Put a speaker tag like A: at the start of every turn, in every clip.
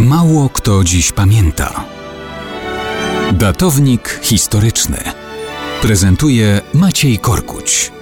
A: Mało kto dziś pamięta. Datownik historyczny prezentuje Maciej Korkuć.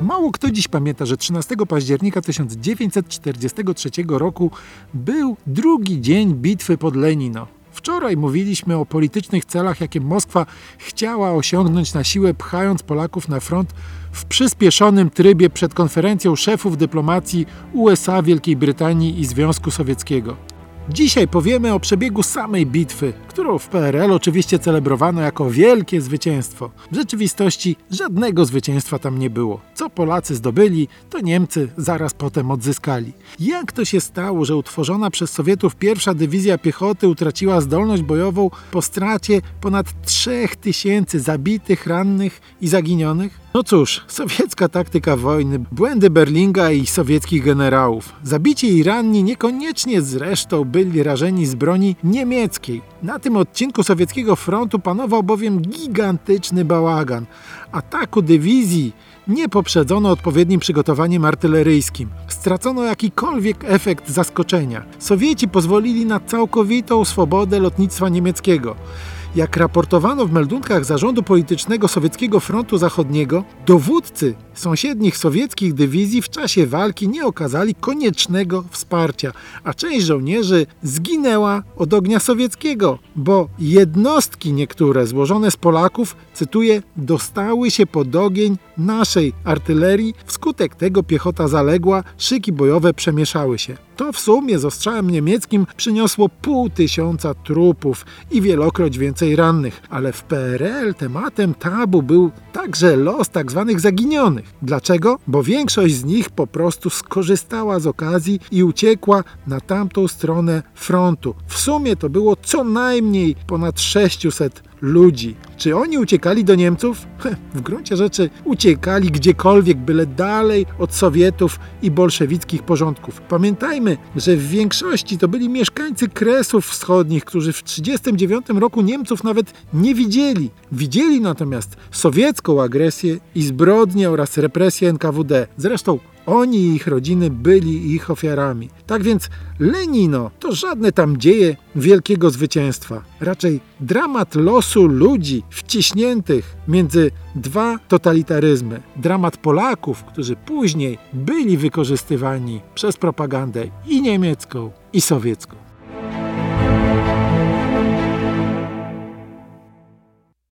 B: Mało kto dziś pamięta, że 13 października 1943 roku był drugi dzień bitwy pod Lenino. Wczoraj mówiliśmy o politycznych celach, jakie Moskwa chciała osiągnąć na siłę, pchając Polaków na front w przyspieszonym trybie przed konferencją szefów dyplomacji USA, Wielkiej Brytanii i Związku Sowieckiego. Dzisiaj powiemy o przebiegu samej bitwy, którą w PRL oczywiście celebrowano jako wielkie zwycięstwo. W rzeczywistości żadnego zwycięstwa tam nie było. Co Polacy zdobyli, to Niemcy zaraz potem odzyskali. Jak to się stało, że utworzona przez Sowietów pierwsza dywizja piechoty utraciła zdolność bojową po stracie ponad 3000 zabitych, rannych i zaginionych? No cóż, sowiecka taktyka wojny, błędy Berlinga i sowieckich generałów. Zabici i ranni niekoniecznie zresztą byli rażeni z broni niemieckiej. Na tym odcinku sowieckiego frontu panował bowiem gigantyczny bałagan. Ataku dywizji nie poprzedzono odpowiednim przygotowaniem artyleryjskim. Stracono jakikolwiek efekt zaskoczenia. Sowieci pozwolili na całkowitą swobodę lotnictwa niemieckiego. Jak raportowano w meldunkach zarządu politycznego Sowieckiego Frontu Zachodniego, dowódcy sąsiednich sowieckich dywizji w czasie walki nie okazali koniecznego wsparcia, a część żołnierzy zginęła od ognia sowieckiego, bo jednostki niektóre złożone z Polaków, cytuję, dostały się pod ogień naszej artylerii, wskutek tego piechota zaległa, szyki bojowe przemieszały się. To w sumie z ostrzałem niemieckim przyniosło pół tysiąca trupów i wielokroć więcej rannych, ale w PRL tematem tabu był także los tak zwanych zaginionych. Dlaczego? Bo większość z nich po prostu skorzystała z okazji i uciekła na tamtą stronę frontu. W sumie to było co najmniej ponad 600 ludzi. Czy oni uciekali do Niemców? W gruncie rzeczy uciekali gdziekolwiek, byle dalej od Sowietów i bolszewickich porządków. Pamiętajmy, że w większości to byli mieszkańcy Kresów Wschodnich, którzy w 1939 roku Niemców nawet nie widzieli. Widzieli natomiast sowiecką agresję i zbrodnie oraz represję NKWD. Zresztą oni i ich rodziny byli ich ofiarami. Tak więc Lenino to żadne tam dzieje wielkiego zwycięstwa. Raczej dramat losu ludzi wciśniętych między dwa totalitaryzmy. Dramat Polaków, którzy później byli wykorzystywani przez propagandę i niemiecką, i sowiecką.